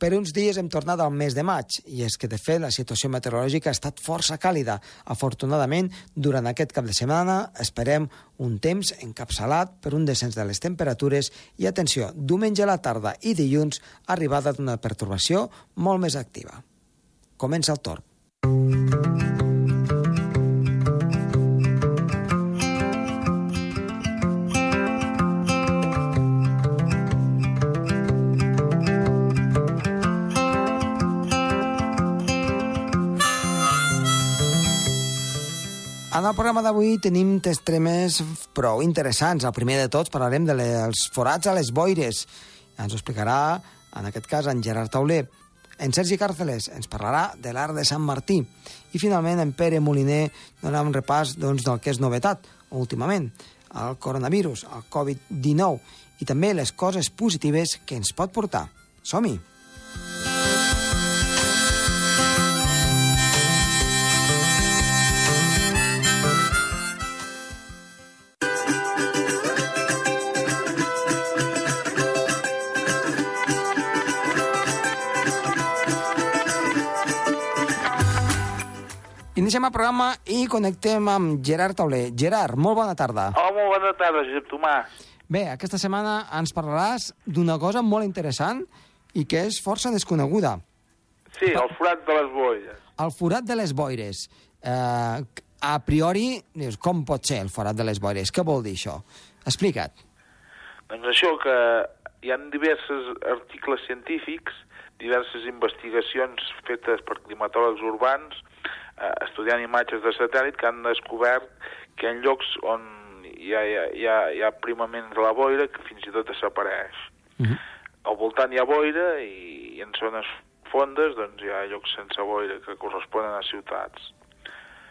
Per uns dies hem tornat al mes de maig, i és que, de fet, la situació meteorològica ha estat força càlida. Afortunadament, durant aquest cap de setmana esperem un temps encapçalat per un descens de les temperatures i, atenció, diumenge a la tarda i dilluns, arribada d'una pertorbació molt més activa. Comença el torn. En el d'avui tenim tres temes prou interessants. El primer de tots parlarem dels forats a les boires. Ens ho explicarà, en aquest cas, en Gerard Tauler. En Sergi Càrceles ens parlarà de l'art de Sant Martí. I finalment en Pere Moliner donarà un repàs doncs, del que és novetat últimament, el coronavirus, el Covid-19 i també les coses positives que ens pot portar. Som-hi! Iniciem el programa i connectem amb Gerard Tauler. Gerard, molt bona tarda. Hola, molt bona tarda, Josep Tomàs. Bé, aquesta setmana ens parlaràs d'una cosa molt interessant i que és força desconeguda. Sí, el forat de les boires. El forat de les boires. Eh, a priori, dius, com pot ser el forat de les boires? Què vol dir això? Explica't. Doncs això que hi han diversos articles científics, diverses investigacions fetes per climatòlegs urbans, eh, estudiant imatges de satèl·lit, que han descobert que en llocs on hi ha, hi ha, hi ha, hi ha primaments de la boira que fins i tot desapareix. Uh -huh. Al voltant hi ha boira i, i en zones fondes doncs, hi ha llocs sense boira que corresponen a ciutats.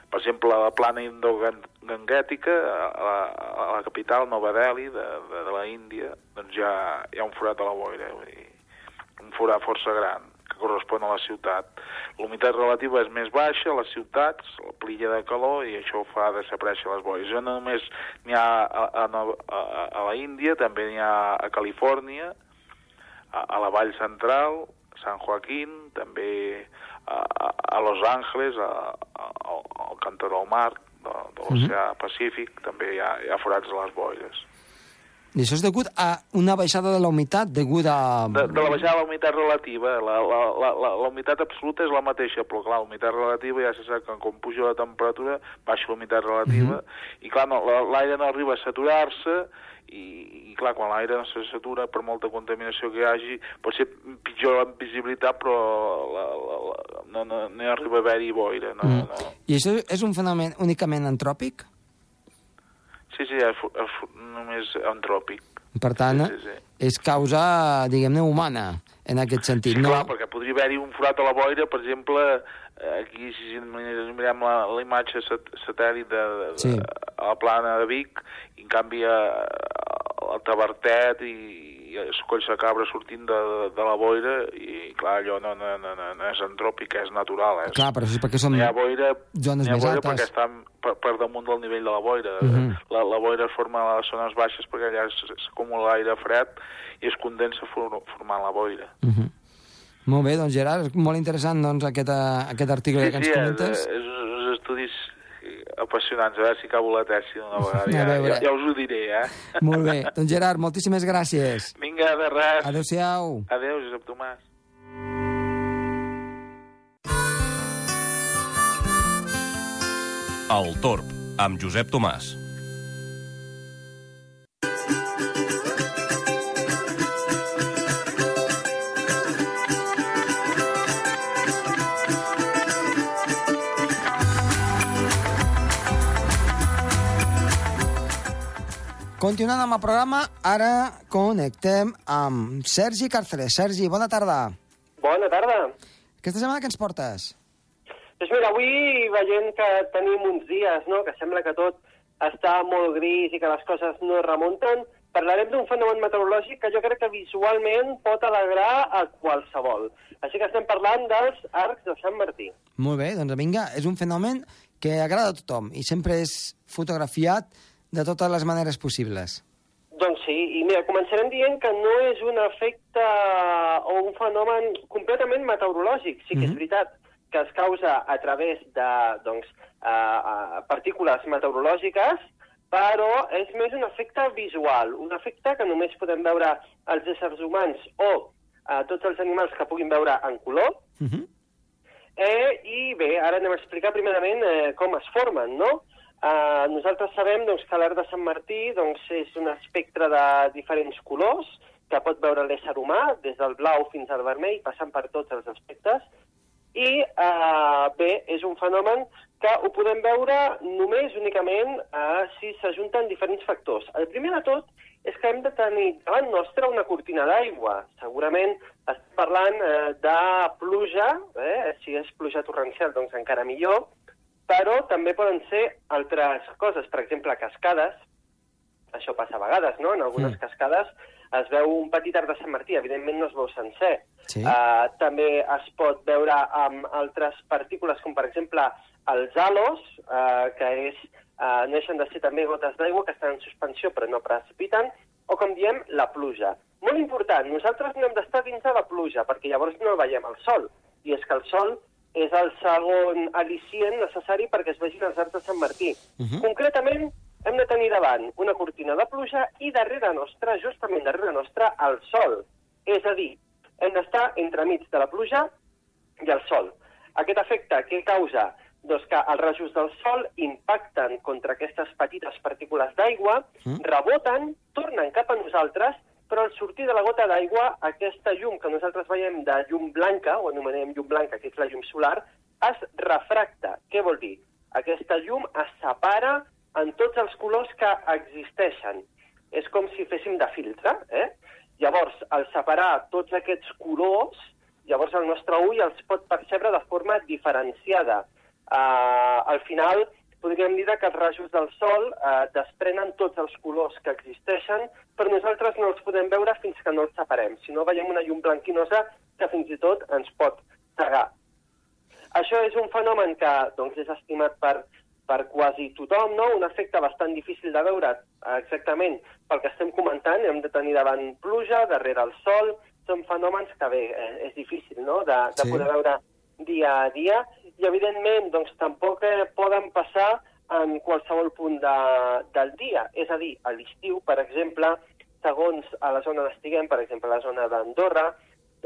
Per exemple, la plana indoganguètica, a la, a la capital, Nova Delhi, de, de, de la Índia, doncs hi ha, hi ha un forat a la boira, vull dir, un forat força gran, correspon a la ciutat. L'humitat relativa és més baixa a les ciutats, la plilla de calor, i això fa desaparèixer les boires. No només n'hi ha a, a, a, a la Índia, també n'hi ha a Califòrnia, a, a la Vall Central, San Joaquín, també a, a Los Angeles, a, a, al cantó del mar, de, de l'oceà Pacífic, també hi ha, hi ha forats a les boires. I això és degut a una baixada de la humitat, degut a... De, de la baixada de la humitat relativa. La, la, la, la, la humitat absoluta és la mateixa, però clar, la humitat relativa ja se sap que com puja la temperatura, baixa la humitat relativa, i clar, no, la- l'aire no arriba a saturar-se, i, i clar, quan l'aire no se satura, per molta contaminació que hi hagi, pot ser pitjor la visibilitat, però la, la, la, no, no, no hi arriba a haver-hi boira. No, Mm. no. I això és un fenomen únicament antròpic? Sí, sí, és fu- només antròpic. Per tant, Sí, sí, sí. és causa, diguem-ne, humana, en aquest sentit. Sí, no? clar, perquè podria haver-hi un forat a la boira, per exemple, aquí, si mirem la, la imatge sat satèl·lit de, de, Sí. a la plana de Vic, i en canvi a, el Tabertet i, i es coll la cabra sortint de, de, de la boira, i clar, allò no, no, no, no, no és antròpic, és natural. És, Clar, però és perquè no hi ha boira, zones hi ha més boira altes. perquè estan per, per damunt del nivell de la boira. Mhm. la, la boira es forma a les zones baixes perquè allà s'acumula l'aire fred i es condensa for, formant la boira. Uh -huh. Molt bé, doncs Gerard, és molt interessant doncs, aquest, eh, aquest article que ens és, comentes. és, uns estudis apassionants, a veure si acabo la tesi una vegada, ja, ja, ja us ho diré, eh? Molt bé, doncs Gerard, moltíssimes gràcies. Vinga, de res. Adéu-siau. Adéu, Josep Tomàs. El Torb, amb Josep Tomàs. Continuant amb el programa, ara connectem amb Sergi Càrceles. Sergi, bona tarda. Bona tarda. Aquesta setmana què ens portes? Doncs mira, avui veient que tenim uns dies, no?, que sembla que tot està molt gris i que les coses no es remunten, parlarem d'un fenomen meteorològic que jo crec que visualment pot alegrar a qualsevol. Així que estem parlant dels arcs de Sant Martí. Molt bé, doncs vinga, és un fenomen que agrada a tothom i sempre és fotografiat de totes les maneres possibles. Doncs sí, i mira, començarem dient que no és un efecte o un fenomen completament meteorològic. Sí que és Mhm. veritat que es causa a través de doncs, uh, uh, partícules meteorològiques, però és més un efecte visual, un efecte que només podem veure els éssers humans o uh, tots els animals que puguin veure en color, Uh -huh. Eh, I bé, ara anem a explicar primerament eh, com es formen, no? Eh, nosaltres sabem doncs, que l'arc de Sant Martí doncs, és un espectre de diferents colors que pot veure l'ésser humà, des del blau fins al vermell, passant per tots els aspectes. I eh, bé, és un fenomen que ho podem veure només, únicament, eh, si s'ajunten diferents factors. El primer de tot és que hem de tenir davant nostre una cortina d'aigua. Segurament estem parlant eh, de pluja, eh? si és pluja torrencial, doncs encara millor, però també poden ser altres coses, per exemple, cascades, això passa a vegades, no? En algunes Mm. cascades es veu un petit arc de Sant Martí, evidentment no es veu sencer. Sí. Uh, també es pot veure amb altres partícules, com per exemple els halos, uh, que és, uh, neixen de ser també gotes d'aigua que estan en suspensió però no precipiten, o com diem, la pluja. Molt important, nosaltres no hem d'estar dins de la pluja, perquè llavors no veiem el sol. I és que el sol és el segon al·licient necessari perquè es vegin els arcs de Sant Martí. Mhm. Concretament, hem de tenir davant una cortina de pluja i darrere nostra, justament darrere nostra, el sol. És a dir, hem d'estar entremig de la pluja i el sol. Aquest efecte què causa? Doncs que els rajos del sol impacten contra aquestes petites partícules d'aigua, Mm. reboten, tornen cap a nosaltres, però al sortir de la gota d'aigua, aquesta llum que nosaltres veiem de llum blanca, o anomenem llum blanca, que és la llum solar, es refracta. Què vol dir? Aquesta llum es separa en tots els colors que existeixen. És com si féssim de filtre, eh? Llavors, al separar tots aquests colors, llavors el nostre ull els pot percebre de forma diferenciada. Uh, al final, podríem dir que els rajos del sol uh, desprenen tots els colors que existeixen, però nosaltres no els podem veure fins que no els separem. Si no, veiem una llum blanquinosa que fins i tot ens pot cegar. Això és un fenomen que doncs, és estimat per, per quasi tothom, no? un efecte bastant difícil de veure eh, exactament pel que estem comentant, hem de tenir davant pluja, darrere el sol, són fenòmens que bé, eh, és difícil no? de, de Sí. poder veure dia a dia, i evidentment doncs, tampoc eh, poden passar en qualsevol punt de, del dia, és a dir, a l'estiu, per exemple, segons a la zona on estiguem, per exemple, a la zona d'Andorra,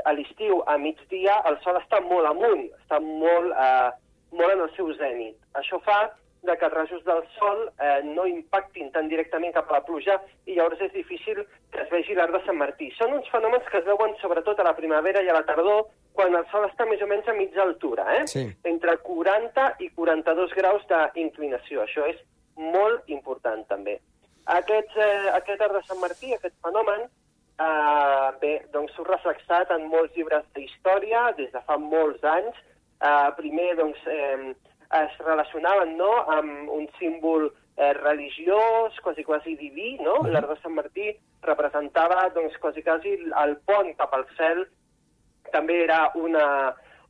a l'estiu, a migdia, el sol està molt amunt, està molt, eh, molt en el seu zènit. Això fa de que els rajos del sol eh, no impactin tan directament cap a la pluja i llavors és difícil que es vegi l'arc de Sant Martí. Són uns fenòmens que es veuen sobretot a la primavera i a la tardor, quan el sol està més o menys a mitja altura, eh? Sí. entre 40 i 42 graus d'inclinació. Això és molt important, també. Aquest, eh, aquest arc de Sant Martí, aquest fenomen, eh, bé, doncs surt reflexat en molts llibres d'història des de fa molts anys. Eh, primer, doncs, eh, es relacionaven no, amb un símbol eh, religiós, quasi, quasi diví, no? L'arc de Sant Martí representava, doncs, quasi, quasi el pont cap al cel també era una,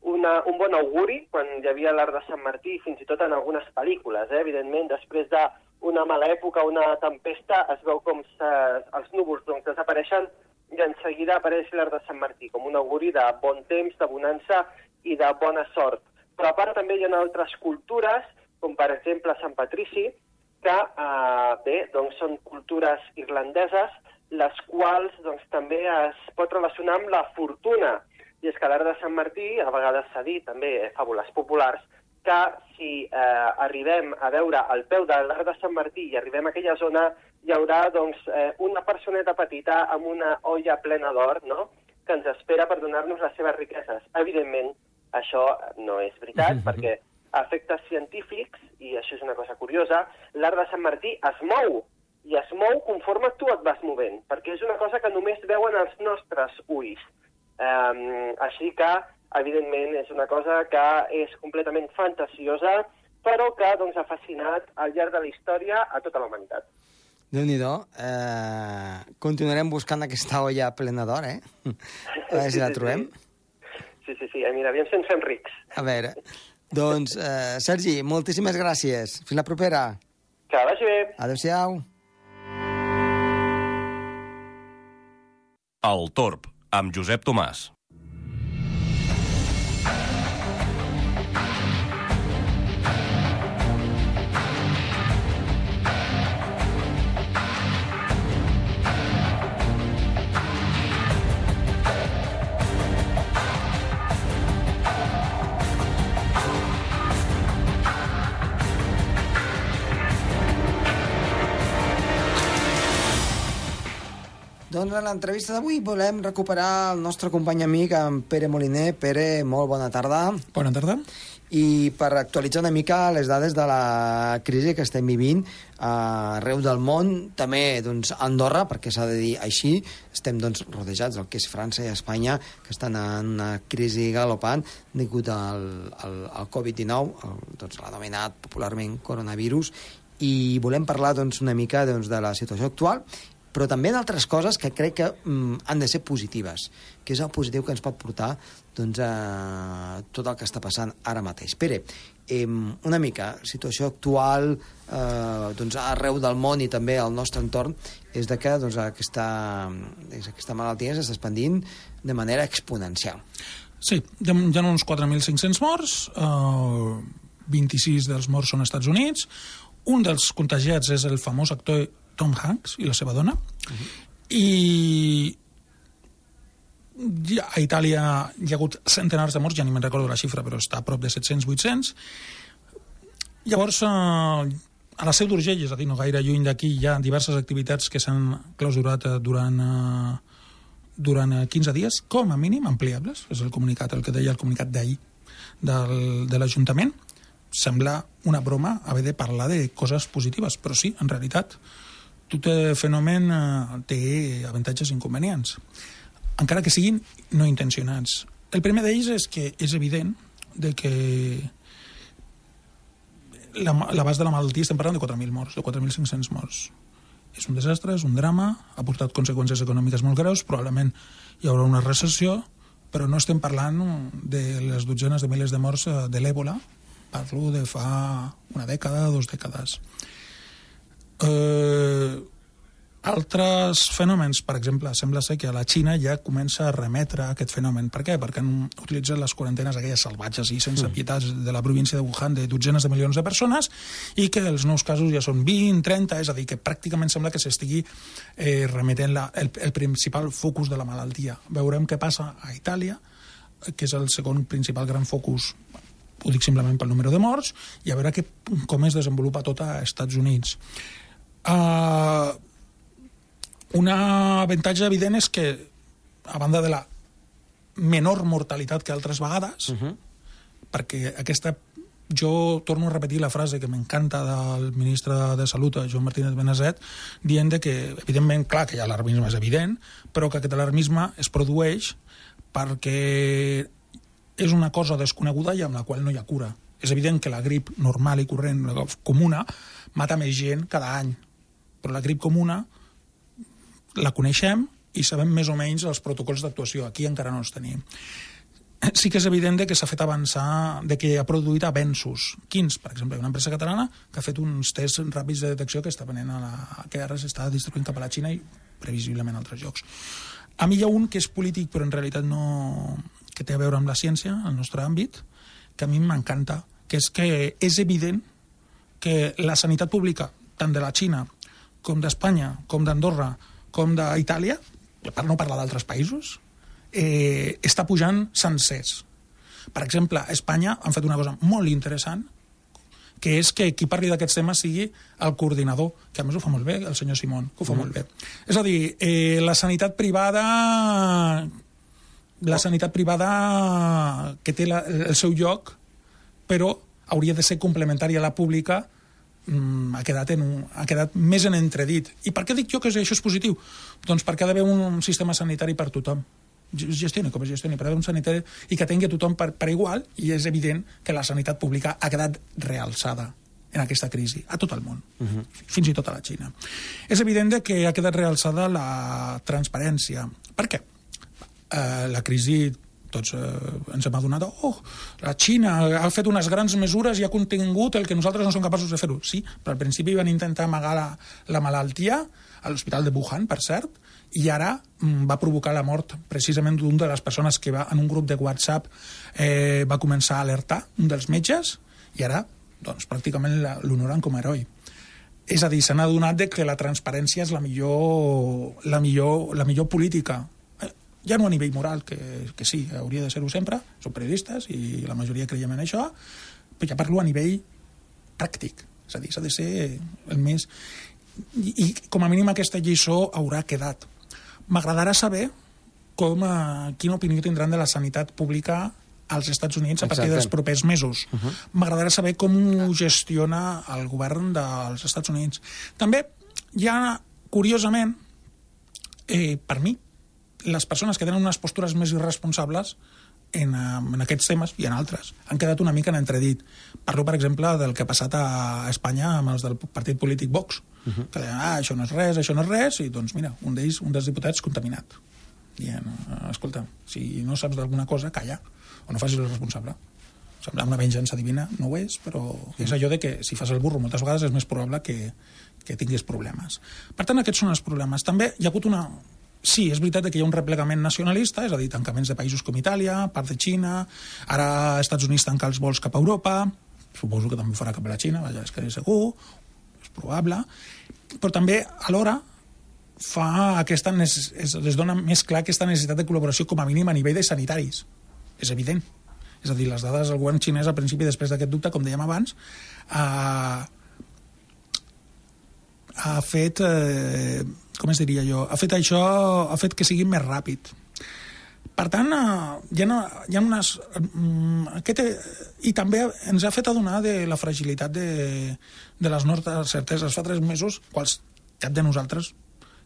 una, un bon auguri quan hi havia l'art de Sant Martí, fins i tot en algunes pel·lícules, eh? evidentment, després d'una mala època, una tempesta, es veu com se, els núvols doncs, desapareixen i en seguida apareix l'art de Sant Martí, com un auguri de bon temps, de bonança i de bona sort. Però a part també hi ha altres cultures, com per exemple Sant Patrici, que eh, bé, doncs són cultures irlandeses, les quals doncs, també es pot relacionar amb la fortuna. I és que l'art de Sant Martí, a vegades s'ha dit també eh, fàbules populars, que si eh, arribem a veure al peu de l'arc de Sant Martí i arribem a aquella zona, hi haurà doncs, eh, una personeta petita amb una olla plena d'or, no?, que ens espera per donar-nos les seves riqueses. Evidentment, això no és veritat, perquè a efectes científics, i això és una cosa curiosa, l'arc de Sant Martí es mou, i es mou conforme tu et vas movent, perquè és una cosa que només veuen els nostres ulls. Um, així que, evidentment, és una cosa que és completament fantasiosa, però que doncs, ha fascinat al llarg de la història a tota la humanitat. Déu-n'hi-do. Eh, continuarem buscant aquesta olla plena d'or, eh? A veure si la trobem. Sí, sí, Sí, sí, sí. Eh, mira, aviam si ens fem rics. A veure, doncs, eh, Sergi, moltíssimes gràcies. Fins la propera. Que vagi bé. Adéu-siau. El Torb, amb Josep Tomàs. Doncs en l'entrevista d'avui volem recuperar el nostre company amic, en Pere Moliner. Pere, molt bona tarda. Bona tarda. I per actualitzar una mica les dades de la crisi que estem vivint arreu del món, també doncs, a Andorra, perquè s'ha de dir així, estem doncs, rodejats del que és França i Espanya, que estan en una crisi galopant degut al, al, al Covid-19, doncs, l'anomenat popularment coronavirus, i volem parlar doncs, una mica doncs, de la situació actual però també d'altres coses que crec que mm, han de ser positives, que és el positiu que ens pot portar doncs, a tot el que està passant ara mateix. Pere, eh, una mica, situació actual eh, doncs, arreu del món i també al nostre entorn és de que doncs, aquesta, aquesta malaltia s'està expandint de manera exponencial. Sí, hi ha uns 4.500 morts, eh, 26 dels morts són als Estats Units, un dels contagiats és el famós actor Tom Hanks i la seva dona, uh -huh. i a Itàlia hi ha hagut centenars de morts, ja ni me'n recordo la xifra, però està a prop de 700-800. Llavors, eh, a la Seu d'Urgell, és a dir, no gaire lluny d'aquí, hi ha diverses activitats que s'han clausurat eh, durant, eh, durant 15 dies, com a mínim ampliables, és el comunicat, el que deia el comunicat d'ahir de l'Ajuntament. Sembla una broma haver de parlar de coses positives, però sí, en realitat, tot fenomen eh, té avantatges i inconvenients, encara que siguin no intencionats. El primer d'ells és que és evident de que l'abast de la malaltia estem parlant de 4.000 morts, de 4.500 morts. És un desastre, és un drama, ha portat conseqüències econòmiques molt greus, probablement hi haurà una recessió, però no estem parlant de les dotzenes de milers de morts eh, de l'èbola, parlo de fa una dècada, dues dècades. Eh, altres fenòmens, per exemple, sembla ser que a la Xina ja comença a remetre aquest fenomen. Per què? Perquè han utilitzat les quarantenes aquelles salvatges i sense mm. pietats de la província de Wuhan de dotzenes de milions de persones i que els nous casos ja són 20, 30, és a dir, que pràcticament sembla que s'estigui eh, remetent la, el, el principal focus de la malaltia. Veurem què passa a Itàlia, que és el segon principal gran focus ho dic simplement pel número de morts, i a veure que, com es desenvolupa tot a Estats Units. Uh, un avantatge evident és que, a banda de la menor mortalitat que altres vegades, uh -huh. perquè aquesta jo torno a repetir la frase que m'encanta del ministre de Salut, Joan Martínez Benazet, dient que, evidentment, clar que hi ha alarmisme, és evident, però que aquest alarmisme es produeix perquè és una cosa desconeguda i amb la qual no hi ha cura. És evident que la grip normal i corrent, la comuna, mata més gent cada any, però la grip comuna la coneixem i sabem més o menys els protocols d'actuació. Aquí encara no els tenim. Sí que és evident que s'ha fet avançar, de que ha produït avenços. Quins? Per exemple, una empresa catalana que ha fet uns tests ràpids de detecció que està venent a la, que ara s'està distribuint cap a la Xina i previsiblement a altres llocs. A mi hi ha un que és polític, però en realitat no... que té a veure amb la ciència, el nostre àmbit, que a mi m'encanta, que és que és evident que la sanitat pública, tant de la Xina com d'Espanya, com d'Andorra, com d'Itàlia, per no parlar d'altres països, eh, està pujant sencers. Per exemple, a Espanya han fet una cosa molt interessant, que és que qui parli d'aquests temes sigui el coordinador, que a més ho fa molt bé, el senyor Simón, que ho fa mm. molt bé. És a dir, eh, la sanitat privada la sanitat privada que té la, el seu lloc, però hauria de ser complementària a la pública mm, ha, quedat en un, ha quedat més en entredit. I per què dic jo que això és positiu? Doncs perquè ha d'haver un sistema sanitari per tothom gestioni com es gestioni, per haver un sanitari i que tingui tothom per, per igual, i és evident que la sanitat pública ha quedat realçada en aquesta crisi, a tot el món, uh -huh. fins i tot a la Xina. És evident que ha quedat realçada la transparència. Per què? Eh, la crisi tots eh, ens hem adonat, oh, la Xina ha fet unes grans mesures i ha contingut el que nosaltres no som capaços de fer-ho. Sí, però al principi van intentar amagar la, la malaltia a l'hospital de Wuhan, per cert, i ara mm, va provocar la mort precisament d'un de les persones que va en un grup de WhatsApp eh, va començar a alertar, un dels metges, i ara doncs, pràcticament l'honoren com a heroi. És a dir, s'han adonat de que la transparència és la millor, la millor, la millor política. Ja no a nivell moral, que, que sí, hauria de ser-ho sempre, són periodistes i la majoria creiem en això, però ja parlo a nivell pràctic. És a dir, s'ha de ser el més... I, I com a mínim aquesta lliçó haurà quedat. M'agradarà saber com, eh, quina opinió tindran de la sanitat pública als Estats Units a partir Exacte. dels propers mesos. Uh -huh. M'agradarà saber com ho gestiona el govern dels Estats Units. També hi ha, curiosament, eh, per mi, les persones que tenen unes postures més irresponsables en, eh, en aquests temes i en altres han quedat una mica en entredit. Parlo, per exemple, del que ha passat a Espanya amb els del partit polític Vox, uh -huh. que deien, ah, això no és res, això no és res, i doncs mira, un d'ells, un dels diputats, contaminat. Dient, "Eh, escolta, si no saps d'alguna cosa, calla, o no facis el responsable. Sembla una venjança divina, no ho és, però és allò de que si fas el burro moltes vegades és més probable que, que tinguis problemes. Per tant, aquests són els problemes. També hi ha hagut una... Sí, és veritat que hi ha un replegament nacionalista, és a dir, tancaments de països com Itàlia, part de Xina, ara els Estats Units tanca els vols cap a Europa, suposo que també ho farà cap a la Xina, vaja, és que és segur, és probable, però també alhora fa aquesta es, es dona més clar aquesta necessitat de col·laboració com a mínim a nivell de sanitaris. És evident. És a dir, les dades del govern xinès al principi, després d'aquest dubte, com dèiem abans, ha, ha fet, eh, com es diria jo, ha fet això, ha fet que sigui més ràpid. Per tant, eh, hi ha, hi ha unes... mm, Aquest, eh, I també ens ha fet adonar de la fragilitat de, de les nostres certeses. Fa tres mesos, quals, cap de nosaltres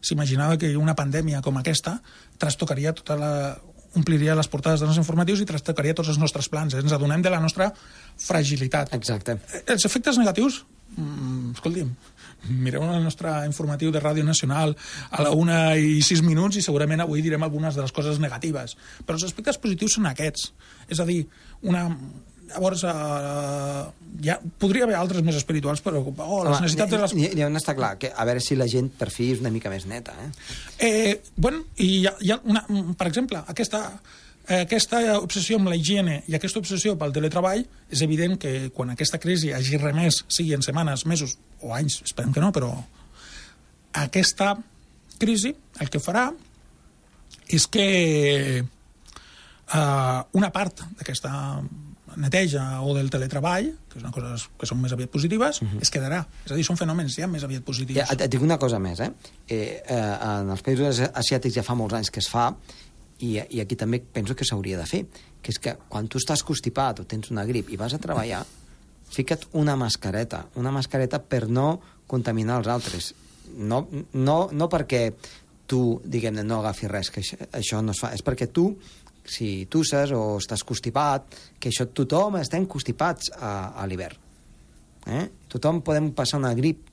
s'imaginava que una pandèmia com aquesta trastocaria tota la ompliria les portades dels informatius i trastocaria tots els nostres plans. Ens adonem de la nostra fragilitat. Exacte. Els efectes negatius, mm, escolti'm, mireu el nostre informatiu de Ràdio Nacional a la una i sis minuts i segurament avui direm algunes de les coses negatives. Però els aspectes positius són aquests. És a dir, una... Llavors, eh, ja, podria haver altres més espirituals, però oh, les necessitats de les... N'hi n'hi ha un està clar, que a veure si la gent per fi és una mica més neta, eh? Eh, bueno, i hi ha, hi ha una, per exemple, aquesta, aquesta obsessió amb la higiene i aquesta obsessió pel teletreball, és evident que quan aquesta crisi hagi remès, sigui en setmanes, mesos o anys, esperem que no, però aquesta crisi el que farà és que eh, una part d'aquesta neteja o del teletreball, que són coses que són més aviat positives, uh -huh. es quedarà. És a dir, són fenòmens ja més aviat positius. Ja, et, et dic una cosa més, eh? eh, eh en els països asiàtics ja fa molts anys que es fa, i, i aquí també penso que s'hauria de fer, que és que quan tu estàs constipat o tens una grip i vas a treballar, fica't una mascareta, una mascareta per no contaminar els altres. No, no, no perquè tu, diguem-ne, no agafis res, que això, això no es fa, és perquè tu si tusses o estàs constipat, que això tothom estem constipats a, a l'hivern. Eh? Tothom podem passar una grip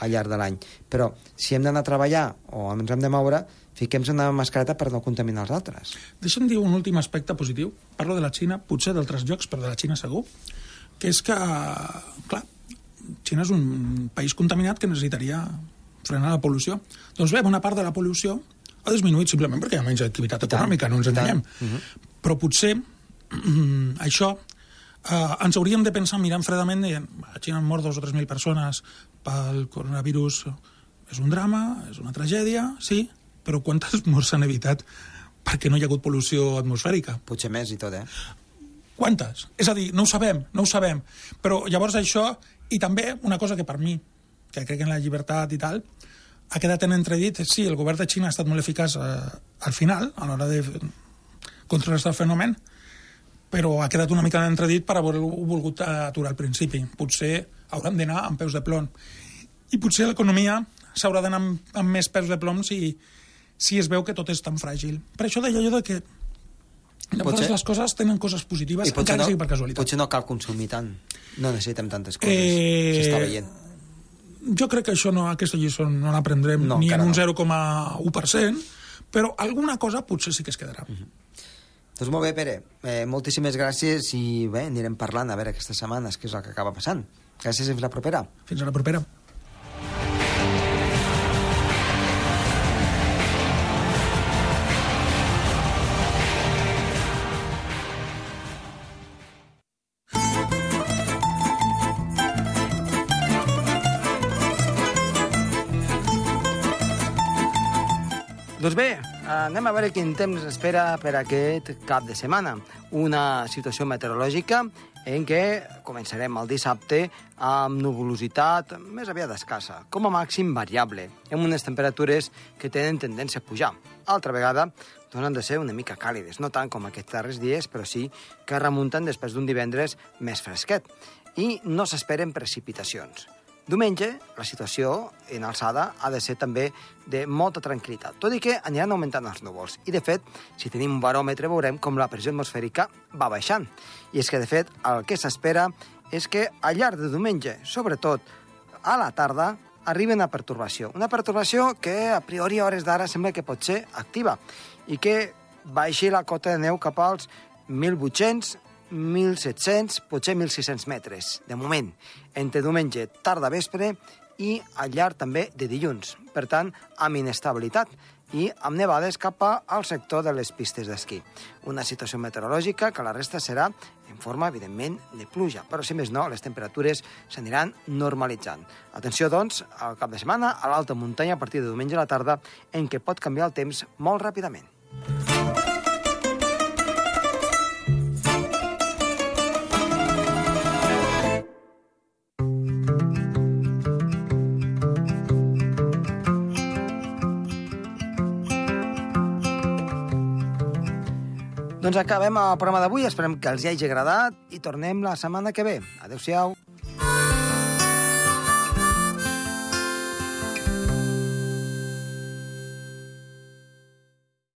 al llarg de l'any, però si hem d'anar a treballar o ens hem de moure, fiquem una mascareta per no contaminar els altres. Deixa'm dir un últim aspecte positiu. Parlo de la Xina, potser d'altres llocs, però de la Xina segur, que és que, clar, Xina és un país contaminat que necessitaria frenar la pol·lució. Doncs bé, bona part de la pol·lució ha disminuït simplement perquè hi ha menys activitat econòmica, no ens tant. enganyem. Mhm. Però potser això eh, ens hauríem de pensar mirant fredament dient, a Xina han mort dos o tres mil persones pel coronavirus és un drama, és una tragèdia, sí, però quantes morts s'han evitat perquè no hi ha hagut pol·lució atmosfèrica? Potser més i tot, eh? Quantes? És a dir, no ho sabem, no ho sabem. Però llavors això, i també una cosa que per mi, que crec en la llibertat i tal, ha quedat en entredit, sí, el govern de Xina ha estat molt eficaç eh, al final, a l'hora de contrarrestar el fenomen, però ha quedat una mica en entredit per haver-ho volgut aturar al principi. Potser haurem d'anar amb peus de plom. I potser l'economia s'haurà d'anar amb, amb més peus de plom si, si es veu que tot és tan fràgil. Per això deia jo de que Llavors Potser- les coses tenen coses positives, I encara no, sigui per casualitat. potser no cal consumir tant. No necessitem tantes coses. Eh, S'està veient. Jo crec que això no, aquesta lliçó no l'aprendrem No, ni en un no. 0,1%, però alguna cosa potser sí que es quedarà. Doncs molt bé, Pere. Eh, moltíssimes gràcies i bé, anirem parlant a veure aquestes setmanes què és el que acaba passant. Gràcies i fins la propera. Fins a la propera. Anem a veure quin temps espera per aquest cap de setmana. Una situació meteorològica en què començarem el dissabte amb nuvolositat més aviat escassa, com a màxim variable, amb unes temperatures que tenen tendència a pujar. Altra vegada, doncs han de ser una mica càlides, no tant com aquests darrers dies, però sí que remunten després d'un divendres més fresquet. I no s'esperen precipitacions. Diumenge, la situació en alçada ha de ser també de molta tranquil·litat, tot i que aniran augmentant els núvols. I, de fet, si tenim un baròmetre, veurem com la pressió atmosfèrica va baixant. I és que, de fet, el que s'espera és que al llarg de diumenge, sobretot a la tarda, arriba una pertorbació. Una pertorbació que, a priori, a hores d'ara, sembla que pot ser activa i que baixi la cota de neu cap als 1.800, 1.700, potser 1.600 metres, de moment, entre diumenge, tarda, vespre i al llarg també de dilluns. Per tant, amb inestabilitat i amb nevades cap al sector de les pistes d'esquí. Una situació meteorològica que la resta serà en forma, evidentment, de pluja, però si més no, les temperatures s'aniran normalitzant. Atenció, doncs, al cap de setmana, a l'alta muntanya a partir de diumenge a la tarda, en què pot canviar el temps molt ràpidament. Doncs acabem el programa d'avui, esperem que els hi hagi agradat i tornem la setmana que ve. Adéu-siau.